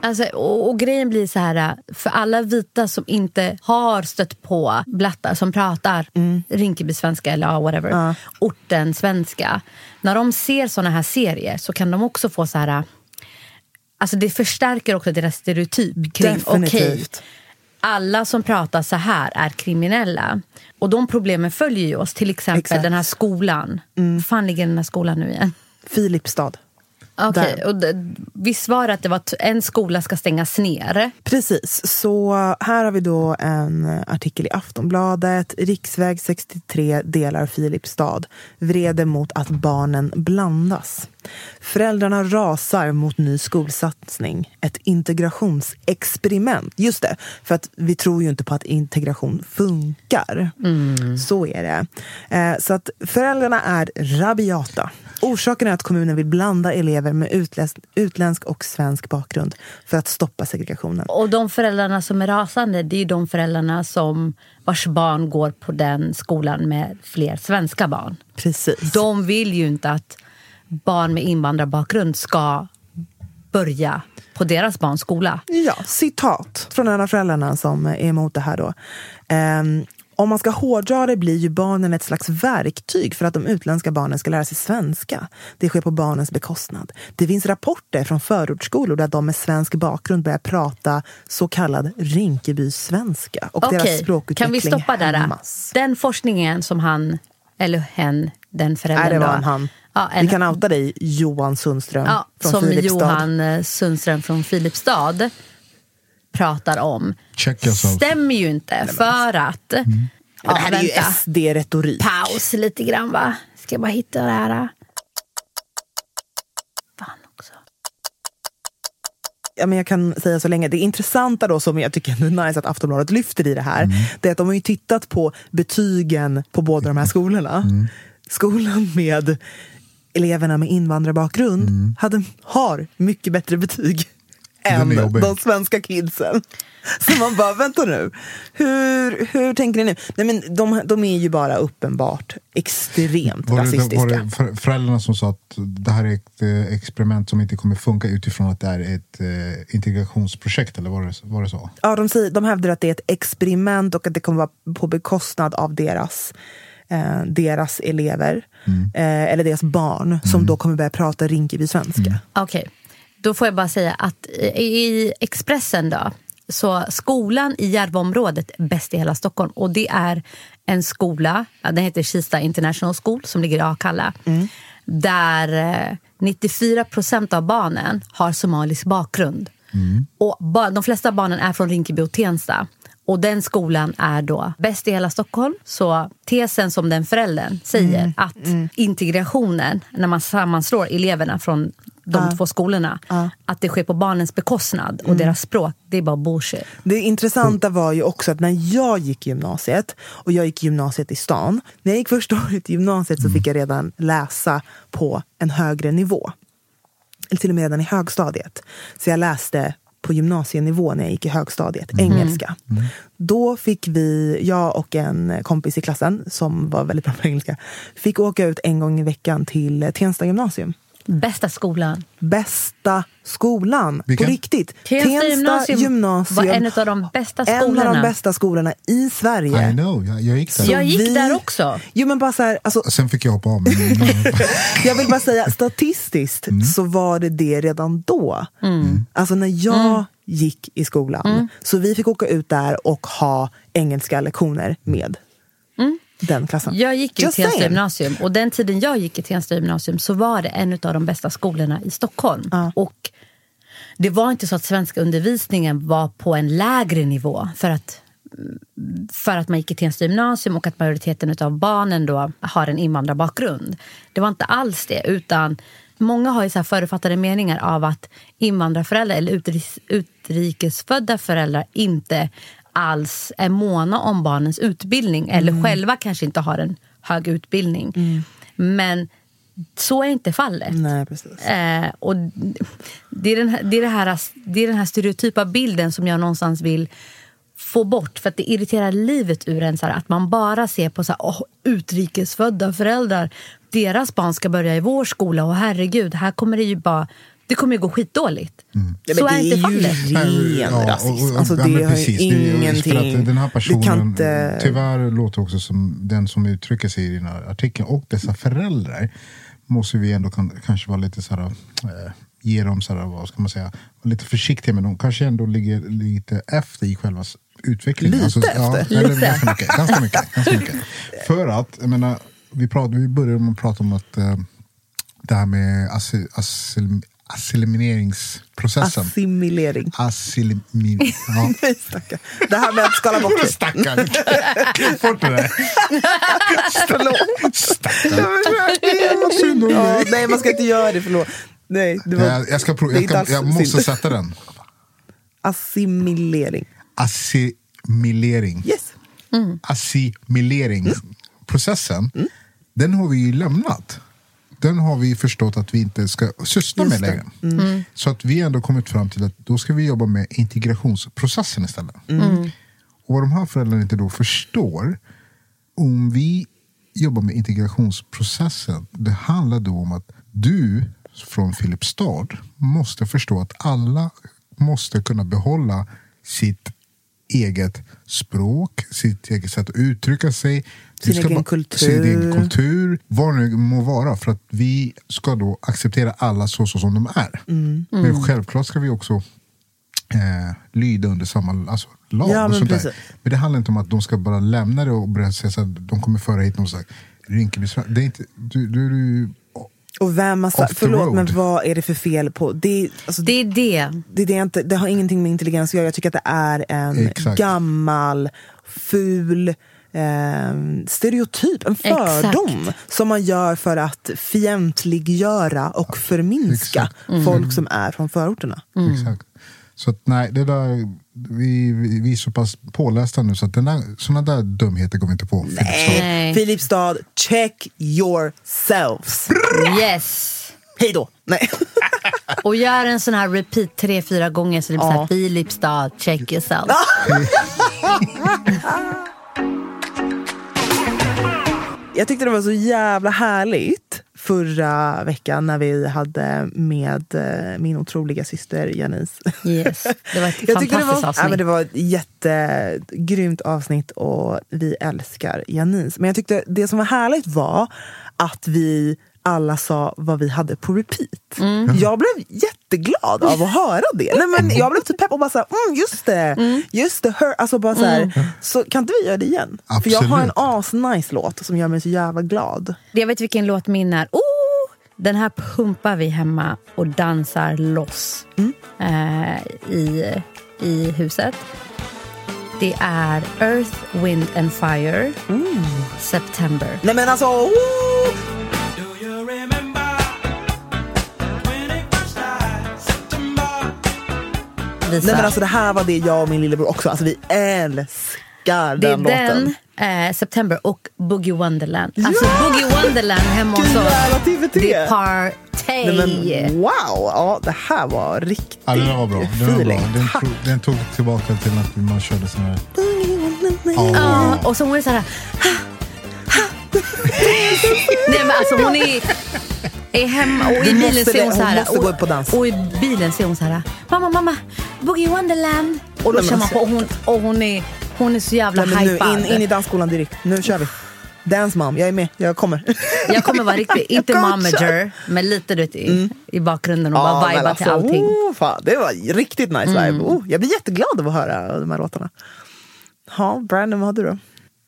[SPEAKER 1] Alltså, och, och grejen blir så här, för alla vita som inte har stött på blattar som pratar
[SPEAKER 2] Mm.
[SPEAKER 1] Rinkeby-svenska eller ja, whatever, orten-svenska. När de ser såna här serier så kan de också få så här... Alltså det förstärker också deras stereotyp kring okej,
[SPEAKER 2] Definitivt.
[SPEAKER 1] Alla som pratar så här är kriminella. Och de problemen följer ju oss. Till exempel
[SPEAKER 2] Exakt. Mm.
[SPEAKER 1] den här skolan. Var fan ligger den här skolan nu igen?
[SPEAKER 2] Filipstad.
[SPEAKER 1] Okej,
[SPEAKER 2] Där.
[SPEAKER 1] och d- visst var det att det var en skola ska stängas ner?
[SPEAKER 2] Precis, så här har vi då en artikel i Aftonbladet. Riksväg 63 delar Filipstad. Vrede mot att barnen blandas. Föräldrarna rasar mot ny skolsatsning. Ett integrationsexperiment. Just det, för att vi tror ju inte på att integration funkar. Så är det. Eh, så att föräldrarna är rabiata. Orsaken är att kommunen vill blanda elever med utländsk, utländsk och svensk bakgrund för att stoppa segregationen.
[SPEAKER 1] Och de föräldrarna som är rasande, det är de föräldrarna som vars barn går på den skolan med fler svenska barn.
[SPEAKER 2] Precis.
[SPEAKER 1] De vill ju inte att barn med invandrarbakgrund ska börja på deras barns skola.
[SPEAKER 2] Ja, citat från en av föräldrarna som är emot det här då. Ehm, om man ska hårdra det blir ju barnen ett slags verktyg för att de utländska barnen ska lära sig svenska. Det sker på barnens bekostnad. Det finns rapporter från förortsskolor där de med svensk bakgrund börjar prata så kallad Rinkeby-svenska och deras
[SPEAKER 1] Okej,
[SPEAKER 2] språkutveckling
[SPEAKER 1] kan vi stoppa där?
[SPEAKER 2] hämmas.
[SPEAKER 1] Den forskningen som han, eller hen, den föräldern
[SPEAKER 2] Nej, det var en han.
[SPEAKER 1] Ja, en,
[SPEAKER 2] Vi kan outa dig, Johan Sundström
[SPEAKER 1] ja,
[SPEAKER 2] från
[SPEAKER 1] som
[SPEAKER 2] Filipstad.
[SPEAKER 1] Johan eh, Sundström från Filipstad pratar om. Stämmer ju inte, för att...
[SPEAKER 2] Men
[SPEAKER 1] Ja,
[SPEAKER 2] det här är ju. SD-retorik.
[SPEAKER 1] Paus lite grann, va? Ska jag bara hitta det här. Fan också.
[SPEAKER 2] ja, men jag kan säga så länge. Det intressanta då som jag tycker är nice att Aftonbladet lyfter i det här, det är att de har ju tittat på betygen på båda de här skolorna. Skolan med eleverna med invandrarbakgrund hade, har mycket bättre betyg än de svenska kidsen. Så man bara, vänta nu. Hur, hur tänker ni nu? Nej, men de, de är ju bara uppenbart extremt
[SPEAKER 3] Var det,
[SPEAKER 2] rasistiska.
[SPEAKER 3] var det för- föräldrarna som sa att det här är ett eh, experiment som inte kommer funka utifrån att det är ett eh, integrationsprojekt? Eller var det, var det så?
[SPEAKER 2] Ja, de, säger, de hävdar att det är ett experiment och att det kommer vara på bekostnad av deras, eh, deras elever. Eh, eller deras barn som då kommer börja prata Rinkeby-svenska.
[SPEAKER 1] Okej, då får jag bara säga att i Expressen då, så skolan i Järvaområdet är bäst i hela Stockholm. Och det är en skola, den heter Kista International School som ligger i Akalla. Där eh, 94 procent av barnen har somalisk bakgrund. Och ba- de flesta barnen är från Rinkeby och Tensta. Och den skolan är då bäst i hela Stockholm. Så tesen som den föräldern säger att integrationen, när man sammanslår eleverna från de två skolorna, att det sker på barnens bekostnad och deras språk, det är bara bullshit.
[SPEAKER 2] Det intressanta var ju också att när jag gick gymnasiet, och jag gick gymnasiet i stan. När jag gick första året i gymnasiet så fick jag redan läsa på en högre nivå. Eller till och med redan i högstadiet. Så jag läste på gymnasienivå när jag gick i högstadiet, engelska. Då fick vi, jag och en kompis i klassen som var väldigt bra på engelska, fick åka ut en gång i veckan till Tensta gymnasium.
[SPEAKER 1] Bästa skolan.
[SPEAKER 2] Bästa skolan,
[SPEAKER 3] Vilken?
[SPEAKER 2] på riktigt.
[SPEAKER 1] Tensta gymnasium
[SPEAKER 2] gymnasium
[SPEAKER 1] var en av de bästa
[SPEAKER 2] En av
[SPEAKER 1] skolorna.
[SPEAKER 2] de bästa skolorna i Sverige.
[SPEAKER 3] I know, jag, jag gick där.
[SPEAKER 1] Jag gick
[SPEAKER 2] vi-
[SPEAKER 1] där också.
[SPEAKER 2] Jo men bara så här, alltså,
[SPEAKER 3] Sen fick jag hoppa av. Men,
[SPEAKER 2] jag vill bara säga statistiskt så var det det redan då. Alltså när jag gick i skolan. Så vi fick åka ut där och ha engelska lektioner med den klassen.
[SPEAKER 1] Jag gick i
[SPEAKER 2] Just
[SPEAKER 1] Tensta gymnasium och den tiden jag gick i Tensta gymnasium så var det en av de bästa skolorna i Stockholm. Och det var inte så att svenska undervisningen var på en lägre nivå för att, för att man gick i Tensta gymnasium och att majoriteten av barnen då har en invandrarbakgrund. Det var inte alls det, utan många har ju så förutfattade meningar av att invandrarföräldrar eller utrikes, utrikesfödda föräldrar inte alls är måna om barnens utbildning eller själva kanske inte har en hög utbildning. Men så är inte fallet.
[SPEAKER 2] Nej.
[SPEAKER 1] Eh, och det, är den här, det, är det, här, det är den här stereotypa bilden som jag någonstans vill få bort. För att det irriterar livet ur en så här, att man bara ser på så här, åh, utrikesfödda föräldrar. Deras barn ska börja i vår skola och herregud, här kommer det ju bara det kommer ju gå skitdåligt.
[SPEAKER 2] Ja,
[SPEAKER 1] Så
[SPEAKER 2] men
[SPEAKER 1] är
[SPEAKER 2] det
[SPEAKER 1] inte
[SPEAKER 2] ju
[SPEAKER 1] fallet.
[SPEAKER 2] ren
[SPEAKER 3] Ja,
[SPEAKER 2] rasism. Alltså,
[SPEAKER 3] ja,
[SPEAKER 2] det
[SPEAKER 3] men
[SPEAKER 2] har
[SPEAKER 3] precis. Det är
[SPEAKER 2] ingenting...
[SPEAKER 3] att Den här personen
[SPEAKER 2] kan inte...
[SPEAKER 3] tyvärr låter också som den som uttrycker sig i den här artikeln och dessa föräldrar måste vi ändå kan, kanske vara lite så här, eh, ge dem så här, vad ska man säga, lite försiktiga med dem. Kanske ändå ligger lite efter i själva utvecklingen. Alltså,
[SPEAKER 2] Lite
[SPEAKER 3] Ja,
[SPEAKER 2] efter?
[SPEAKER 3] eller
[SPEAKER 1] Lite.
[SPEAKER 3] Ganska mycket. Ganska mycket, ganska mycket. För att, jag menar, vi, pratade, vi började med att prata om att eh, det här med assi- assil- assimileringsprocessen.
[SPEAKER 2] Assimilering.
[SPEAKER 3] Assimimin... Ja.
[SPEAKER 2] Nej. Det här med att skala bort det.
[SPEAKER 3] Stackarn! Fort det där.
[SPEAKER 2] Förlåt.
[SPEAKER 3] Om
[SPEAKER 2] Ja, nej, man ska inte göra det. Förlåt. Nej, det var,
[SPEAKER 3] Jag, jag, ska
[SPEAKER 2] är
[SPEAKER 3] jag, kan, jag måste sätta den.
[SPEAKER 2] Assimilering.
[SPEAKER 3] Assimilering.
[SPEAKER 2] Yes.
[SPEAKER 3] Assimileringsprocessen, den har vi ju lämnat. Den har vi förstått att vi inte ska syssla med
[SPEAKER 2] Just det.
[SPEAKER 3] längre. Så att vi har ändå kommit fram till att då ska vi jobba med integrationsprocessen istället. Och vad de här föräldrarna inte då förstår, om vi jobbar med integrationsprocessen, det handlar då om att du från Filipstad måste förstå att alla måste kunna behålla sitt eget språk, sitt eget sätt att uttrycka sig.
[SPEAKER 2] Sin
[SPEAKER 3] ska
[SPEAKER 2] egen
[SPEAKER 3] bara-
[SPEAKER 2] kultur.
[SPEAKER 3] Sin egen kultur, vad det nu må vara. För att vi ska då acceptera alla så, så som de är.
[SPEAKER 2] Mm.
[SPEAKER 3] Men självklart ska vi också eh, lyda under samma alltså, lag.
[SPEAKER 2] Ja,
[SPEAKER 3] och
[SPEAKER 2] men
[SPEAKER 3] sånt där. men det handlar inte om att de ska bara lämna det och börja säga att de kommer föra hit någon slags Rinkeby. Det är inte, du, du, du,
[SPEAKER 2] Och vem har sagt, förlåt
[SPEAKER 3] road.
[SPEAKER 2] men vad är det för fel på, det, alltså,
[SPEAKER 1] Det är det.
[SPEAKER 2] det, det, är inte, det har ingenting med intelligens att göra. Jag tycker att det är en
[SPEAKER 3] Exakt.
[SPEAKER 2] gammal, ful eh, stereotyp, en fördom som man gör för att fientliggöra och förminska
[SPEAKER 3] Exakt.
[SPEAKER 2] folk som är från förorterna.
[SPEAKER 3] Exakt. Så att, nej, det där, vi, vi, vi är så pass pålästa nu så att den där, såna där dumheter går vi inte på.
[SPEAKER 1] Nej.
[SPEAKER 2] Filipstad, check yourselves.
[SPEAKER 1] Yes.
[SPEAKER 2] Hej då! Nej.
[SPEAKER 1] Och gör en sån här repeat tre, fyra gånger så det blir
[SPEAKER 2] Ja.
[SPEAKER 1] så här Filipstad, check yourself.
[SPEAKER 2] Jag tyckte det var så jävla härligt förra veckan när vi hade med eh, min otroliga syster Janice.
[SPEAKER 1] Yes. Det var ett
[SPEAKER 2] tycker det
[SPEAKER 1] fantastiskt
[SPEAKER 2] var,
[SPEAKER 1] avsnitt.
[SPEAKER 2] ja, men det var ett jättegrymt avsnitt och vi älskar Janice. Men jag tyckte det som var härligt var att vi alla sa vad vi hade på repeat.
[SPEAKER 1] Mm.
[SPEAKER 2] Jag blev jätteglad av att höra det. Nej, men jag blev typ pepp och bara såhär, mm, just det,
[SPEAKER 1] Mm.
[SPEAKER 2] just det. Hör. Alltså bara så, här, så kan inte vi göra det igen? För jag har en asnice låt som gör mig så jävla glad.
[SPEAKER 1] Jag vet vilken låt min är. Oh! Den här pumpar vi hemma och dansar loss
[SPEAKER 2] Mm.
[SPEAKER 1] eh, i, i huset. Det är Earth, Wind and Fire, September.
[SPEAKER 2] Nej men alltså, oh!
[SPEAKER 1] Visa.
[SPEAKER 2] Nej men alltså det här var det jag och min lillebror också, alltså vi älskar
[SPEAKER 1] det är
[SPEAKER 2] den
[SPEAKER 1] den,
[SPEAKER 2] låten.
[SPEAKER 1] eh, September och Boogie Wonderland. Alltså Boogie Wonderland hemma hos oss. Det är party.
[SPEAKER 2] Nej, men, wow, ja, det här var riktigt
[SPEAKER 3] Ja, den var bra. Den, var bra. Den, tog, den tog tillbaka till att man körde sån här... Ja.
[SPEAKER 1] Ja, och så hon är så här... Nej men alltså hon är, är hemma och i bilen ser hon så
[SPEAKER 2] hon
[SPEAKER 1] här.
[SPEAKER 2] måste gå på dans.
[SPEAKER 1] och i bilen ser hon så här. Mamma, mamma, Boogie Wonderland. Och då kör man
[SPEAKER 2] alltså-
[SPEAKER 1] på och hon, och hon, är, hon är så jävla
[SPEAKER 2] Nej, men nu,
[SPEAKER 1] hypad.
[SPEAKER 2] in, in i dansskolan direkt, nu kör vi. Dance mom, jag är med, jag kommer.
[SPEAKER 1] Jag kommer vara riktigt, inte momager, men lite du vet, i, i bakgrunden och bara
[SPEAKER 2] Mm. men
[SPEAKER 1] viba
[SPEAKER 2] alltså,
[SPEAKER 1] till allting. Mm.
[SPEAKER 2] Oh, fan, det var riktigt nice vibe. Oh, jag blir jätteglad av att höra de här låtarna. Ja, Brandon, vad har du då?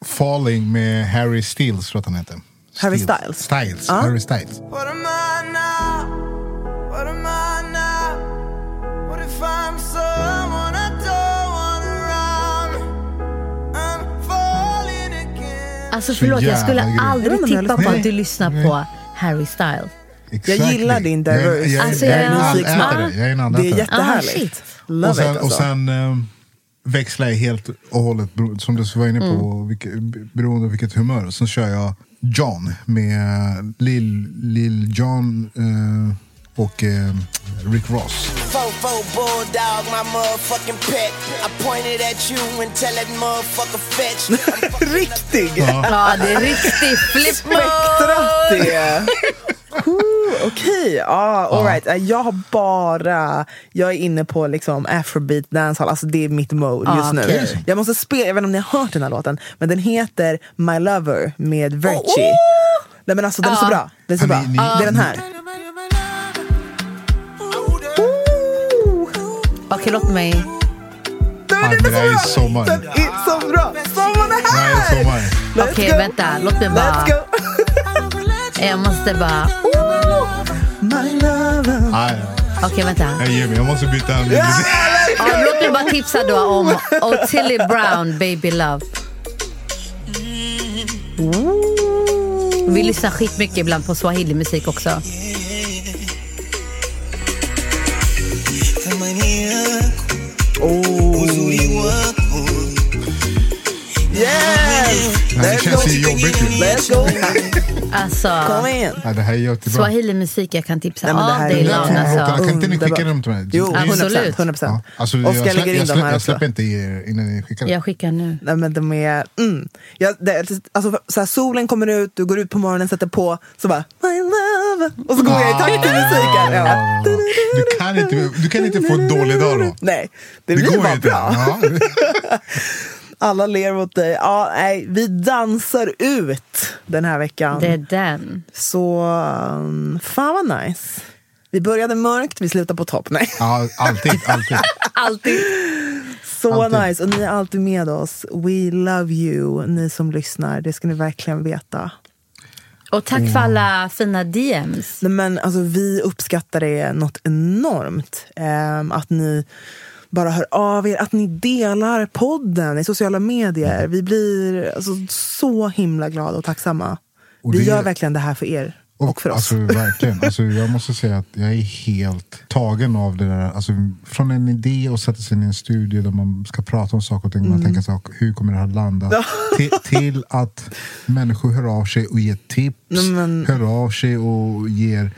[SPEAKER 3] Falling med Harry Styles, tror jag att han heter.
[SPEAKER 2] Harry Styles?
[SPEAKER 3] Styles.
[SPEAKER 2] Ja.
[SPEAKER 3] Harry Styles.
[SPEAKER 4] What am I now? What am I now? What if I'm someone I don't want around? I'm falling again.
[SPEAKER 1] Alltså förlåt, jag skulle aldrig tippa på att du lyssnar på Harry Styles.
[SPEAKER 3] Exactly.
[SPEAKER 2] Jag gillar din diverse
[SPEAKER 3] Jag, är-
[SPEAKER 1] Alltså,
[SPEAKER 3] jag, är
[SPEAKER 1] jag-
[SPEAKER 3] en allätare. En
[SPEAKER 2] Det är jättehärligt.
[SPEAKER 1] Ah, shit.
[SPEAKER 2] Love
[SPEAKER 3] och sen,
[SPEAKER 2] it
[SPEAKER 3] och
[SPEAKER 2] alltså.
[SPEAKER 3] sen ehm, växlar jag helt och hållet, som du var inne på,
[SPEAKER 1] Mm.
[SPEAKER 3] vilket, beroende på vilket humör. Så kör jag John med Lil, Lil John eh, och eh, Rick Ross.
[SPEAKER 2] Riktig!
[SPEAKER 1] Ja, det är riktigt flip
[SPEAKER 2] Spektrat det! Ooh, Okej, ja, all right. Eh, Jag har bara, jag är inne på liksom afrobeat dancehall, alltså det är mitt mode
[SPEAKER 1] Ah,
[SPEAKER 2] just nu.
[SPEAKER 1] okej.
[SPEAKER 2] Jag måste spela, jag vet inte om ni har hört den här låten, men den heter My Lover med Verchi.
[SPEAKER 1] Oh,
[SPEAKER 2] Nej men alltså den är så bra, den är så bra. Det är den här.
[SPEAKER 1] Okej, låt mig...
[SPEAKER 3] Det här är sommar.
[SPEAKER 2] Den är så bra! Sommaren är
[SPEAKER 3] Det här
[SPEAKER 1] Okej,
[SPEAKER 2] go.
[SPEAKER 1] vänta. Låt mig bara-
[SPEAKER 2] Let's go!
[SPEAKER 1] Jag måste bara...
[SPEAKER 2] My lover.
[SPEAKER 3] Nej,
[SPEAKER 1] Okej, vänta.
[SPEAKER 3] ger mig. Jag måste byta musik.
[SPEAKER 1] Ja, låt mig bara tipsa då om Ottilie Brown, Baby Love. Vi lyssnar skitmycket ibland på swahili-musik också.
[SPEAKER 2] Yes!
[SPEAKER 3] Det här känns
[SPEAKER 2] go.
[SPEAKER 3] ju jobbigt. ju.
[SPEAKER 2] Let's go!
[SPEAKER 1] Alltså,
[SPEAKER 2] Kom igen!
[SPEAKER 3] Ja, det här är jättebra.
[SPEAKER 1] swahili-musik jag kan tipsa
[SPEAKER 2] Nej, men det här är
[SPEAKER 1] long.
[SPEAKER 2] låtarna.
[SPEAKER 1] Alltså.
[SPEAKER 3] Kan inte ni skicka dem till mig?
[SPEAKER 2] Jo,
[SPEAKER 3] Det är-
[SPEAKER 2] 100
[SPEAKER 1] Absolut.
[SPEAKER 2] 100
[SPEAKER 3] Ja, alltså, jag, släpp,
[SPEAKER 2] in
[SPEAKER 3] jag, släpp,
[SPEAKER 2] här
[SPEAKER 3] jag
[SPEAKER 2] också.
[SPEAKER 3] släpper inte er innan ni skickar dem.
[SPEAKER 1] Jag skickar nu.
[SPEAKER 2] Nej, men de är, mm. ja, det, alltså, så här, solen kommer ut, du går ut på morgonen, sätter på, så bara My love! Och så går jag i takt till musiken. Jag bara,
[SPEAKER 3] Ja, du, kan inte, du kan inte få en dålig dag då.
[SPEAKER 2] Nej, det
[SPEAKER 3] Det
[SPEAKER 2] blir
[SPEAKER 3] går
[SPEAKER 2] bara
[SPEAKER 3] inte.
[SPEAKER 2] bra.
[SPEAKER 3] Ja.
[SPEAKER 2] Alla ler mot dig. Ja, nej, vi dansar ut den här veckan.
[SPEAKER 1] Det är den.
[SPEAKER 2] Så um, fan vad nice. Vi började mörkt, vi slutar på topp. Nej.
[SPEAKER 3] Ja, alltid, alltid.
[SPEAKER 1] Alltid.
[SPEAKER 2] Så
[SPEAKER 3] Alltid.
[SPEAKER 2] nice. Och ni är alltid med oss. We love you, ni som lyssnar. Det ska ni verkligen veta.
[SPEAKER 1] Och tack för alla fina DMs.
[SPEAKER 2] Nej, men alltså, vi uppskattar det något enormt. Ehm, att ni bara hör av er, att ni delar podden i sociala medier. Vi blir alltså, så himla glada och tacksamma.
[SPEAKER 3] Och
[SPEAKER 2] vi
[SPEAKER 3] det-
[SPEAKER 2] gör verkligen det här för er och, för oss.
[SPEAKER 3] Alltså, verkligen. Alltså, jag måste säga att jag är helt tagen av det där. Alltså, från en idé och sätta sig in i en studio där man ska prata om saker och ting. Man tänker så hur kommer det här landa? till, till att människor hör av sig och ger tips.
[SPEAKER 2] Men-
[SPEAKER 3] Hör av sig och ger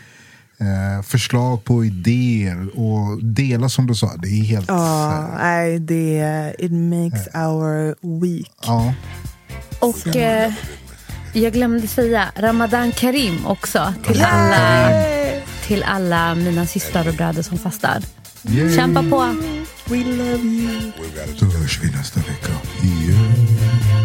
[SPEAKER 3] eh, förslag på idéer och dela som du sa. Det är helt...
[SPEAKER 2] Ja,
[SPEAKER 3] eh,
[SPEAKER 2] nej, det, it makes our week.
[SPEAKER 3] ja.
[SPEAKER 1] Och eh, jag glömde säga Ramadan Karim också till alla, till alla mina systrar och bröder som fastar.
[SPEAKER 3] Yay.
[SPEAKER 1] Kämpa på!
[SPEAKER 2] We love you.
[SPEAKER 3] Så hörs vi nästa vecka. Yeah.